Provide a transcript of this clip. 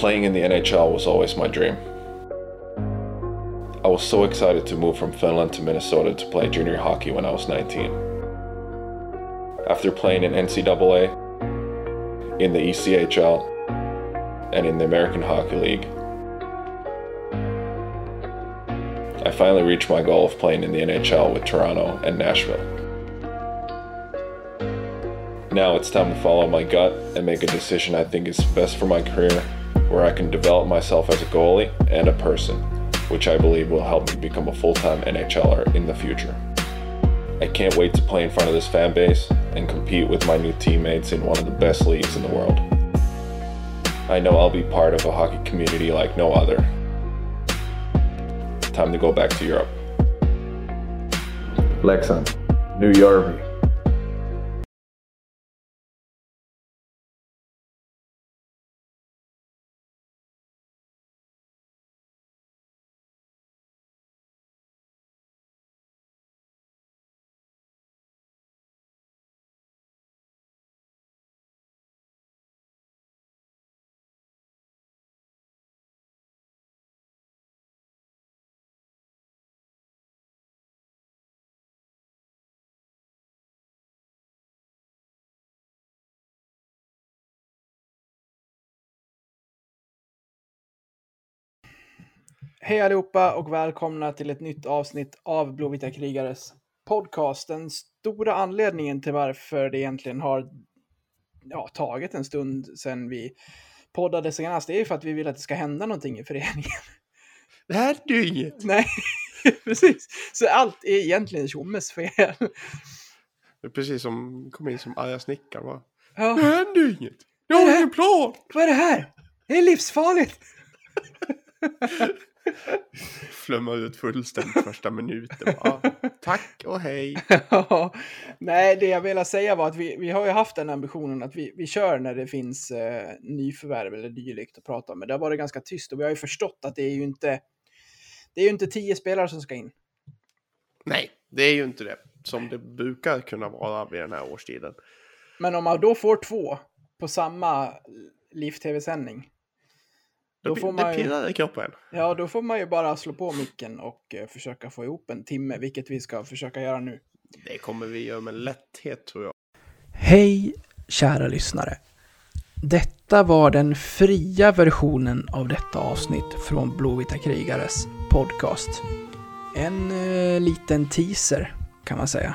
Playing in the NHL was always my dream. I was so excited to move from Finland to Minnesota to play junior hockey when I was 19. After playing in NCAA, in the ECHL, and in the American Hockey League, I finally reached my goal of playing in the NHL with Toronto and Nashville. Now it's time to follow my gut and make a decision I think is best for my career, where I can develop myself as a goalie and a person, which I believe will help me become a full time NHLer in the future. I can't wait to play in front of this fan base and compete with my new teammates in one of the best leagues in the world. I know I'll be part of a hockey community like no other. Time to go back to Europe. Leksand, New York. Hej allihopa och välkomna till ett nytt avsnitt av Blåvita krigares podcast. Den stora anledningen till varför det egentligen har ja, tagit en stund sedan vi poddade senast är ju för att vi vill att det ska hända någonting i föreningen. Det här är inget. Nej, precis. Så allt är egentligen tjommes fel. Det är precis som kom in som arga snickaren va? Ja. Det händer inget. Jag har ingen plan. Vad är det här? Det är livsfarligt! Flummar ut fullständigt första minuten. Va? Tack och hej. Ja, Nej, det jag ville säga var att vi, vi har ju haft den ambitionen att vi, vi kör när det finns eh, nyförvärv eller dylikt att prata om. Men det har varit ganska tyst och vi har ju förstått att det är ju inte det är ju inte tio spelare som ska in. Nej, det är ju inte det. Som det brukar kunna vara vid den här årstiden. Men om man då får två på samma liv-tv-sändning. Då Det, får man ju- pirrar i kroppen. Ja, då får man ju bara slå på micken och eh, försöka få ihop en timme, vilket vi ska försöka göra nu. Det kommer vi göra med lätthet tror jag. Hej kära lyssnare. Detta var den fria versionen av detta avsnitt från Blåvita krigares podcast. En eh, liten teaser kan man säga.